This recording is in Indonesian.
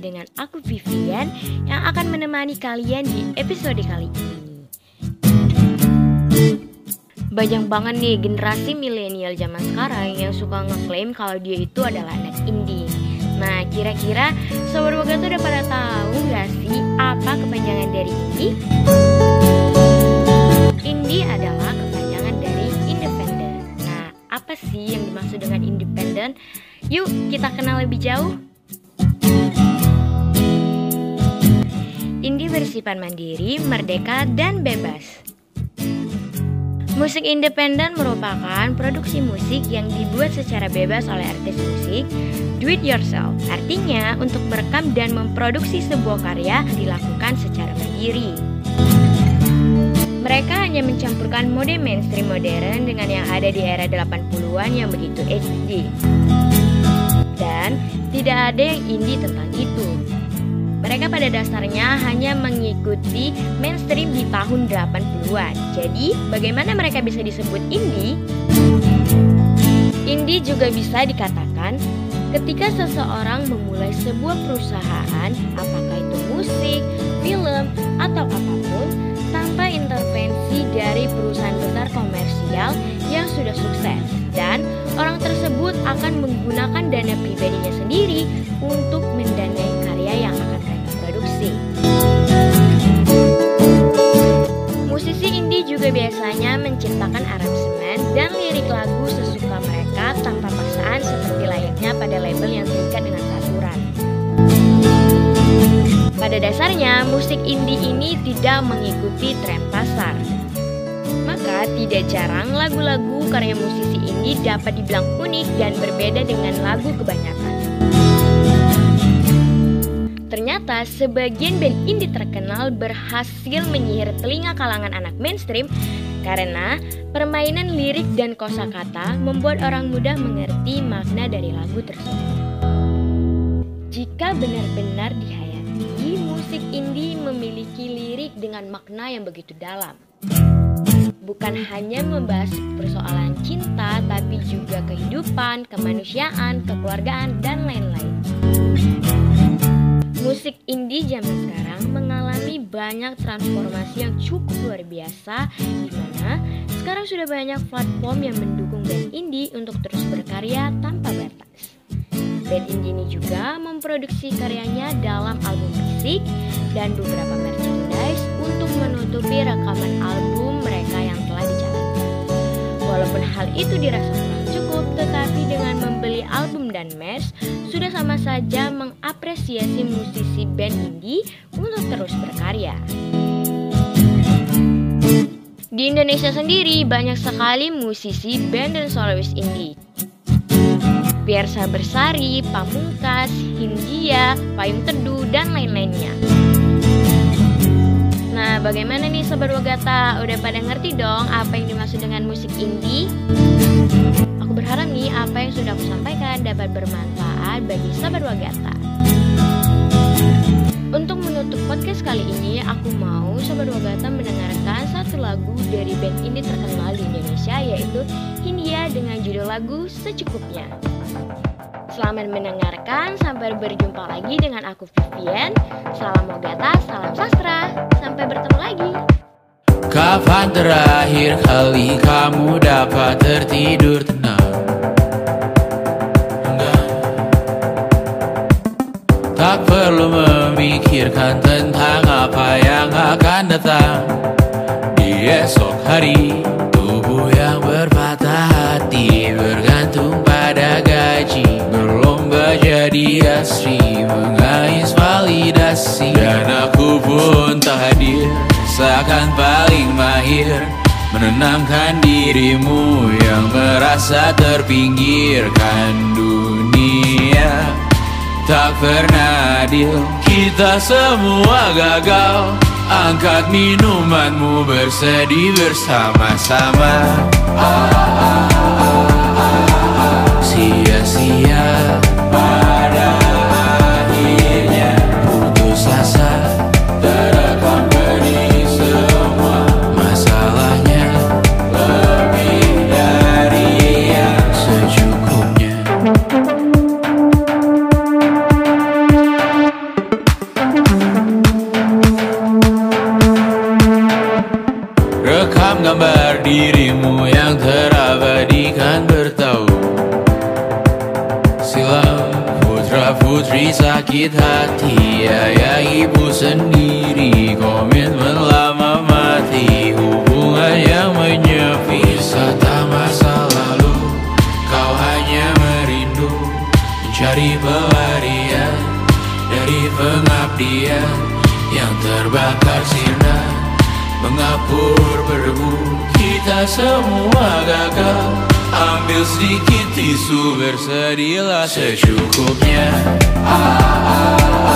Vivian yang akan menemani kalian di episode kali ini. Banyak banget nih generasi milenial zaman sekarang yang suka ngeklaim kalau dia itu adalah anak indie. Nah, kira-kira Sobat Boga tuh udah pada tahu gak sih apa kepanjangan dari indie? Indie adalah kepanjangan dari independen. Nah, apa sih yang dimaksud dengan independen? Yuk, kita kenal lebih jauh. Indie bersifat mandiri, merdeka, dan bebas. Musik independen merupakan produksi musik yang dibuat secara bebas oleh artis musik do it yourself. Artinya, untuk merekam dan memproduksi sebuah karya dilakukan secara mandiri. Mereka hanya mencampurkan mode mainstream modern dengan yang ada di era 80-an yang begitu HD. Dan tidak ada yang indie tentang itu. Mereka pada dasarnya hanya mengikuti mainstream di tahun 80-an. Jadi, bagaimana mereka bisa disebut indie? Indie juga bisa dikatakan ketika seseorang memulai sebuah perusahaan, apakah itu musik, film, atau apa pun, tanpa intervensi dari perusahaan besar komersial yang sudah sukses dan orang tersebut akan menggunakan dana pribadinya sendiri untuk mendanai biasanya menciptakan aransemen dan lirik lagu sesuka mereka tanpa paksaan seperti layaknya pada label yang terikat dengan peraturan. Pada dasarnya, musik indie ini tidak mengikuti tren pasar. Maka tidak jarang lagu-lagu karya musisi indie dapat dibilang unik dan berbeda dengan lagu kebanyakan. Ternyata sebagian band indie terkenal berhasil menyihir telinga kalangan anak mainstream karena permainan lirik dan kosakata membuat orang muda mengerti makna dari lagu tersebut. Jika benar-benar dihayati, musik indie memiliki lirik dengan makna yang begitu dalam bukan hanya membahas persoalan cinta, tapi juga kehidupan, kemanusiaan, kekeluargaan, dan lain-lain. Musik indie zaman sekarang mengalami banyak transformasi yang cukup luar biasa, di mana sekarang sudah banyak platform yang mendukung band indie untuk terus berkarya tanpa batas. Band indie ini juga memproduksi karyanya dalam album fisik dan beberapa merchandise untuk menutupi rekaman album mereka yang telah dijalankan. Walaupun hal itu dirasa kurang cukup, tetapi dengan membeli album dan merch sudah sama saja mengapresiasi musisi band indie untuk terus berkarya. Di Indonesia sendiri banyak sekali musisi band dan solois indie. Piersa Bersari, Pamungkas, Hindia, Payung Teduh, dan lain-lainnya. Nah, bagaimana nih Sobat Wagata? Udah pada ngerti dong apa yang dimaksud dengan musik indie? Aku berharap nih apa yang sudah aku sampaikan dapat bermanfaat bagi Sobat Wagata. Untuk menutup podcast kali ini, aku mau Sobat Wagata mendengarkan satu lagu dari band indie terkenal di Indonesia yaitu Hindia dengan judul lagu Secukupnya. Selamat mendengarkan, sampai berjumpa lagi dengan aku Vivian. Salam Mogata, salam sastra. Sampai bertemu lagi. Kapan terakhir kali kamu dapat tertidur asri Mengais validasi. Dan aku pun tak hadir Seakan paling mahir Menenangkan dirimu yang merasa terpinggirkan dunia. Tak pernah adil Kita semua gagal. Angkat minumanmu bersedih bersama-sama. Sia-sia gambar dirimu yang terabadikan bertaut Silam putra putri sakit hati Ayah ibu sendiri komitmen lama mati Hubungan yang menyepi. Wisata masa lalu kau hanya merindu Mencari pelarian dari pengabdian yang terbakar sinar. Mengapur berdebu Kita semua gagal Ambil sedikit tisu Bersedihlah secukupnya ah, ah, ah.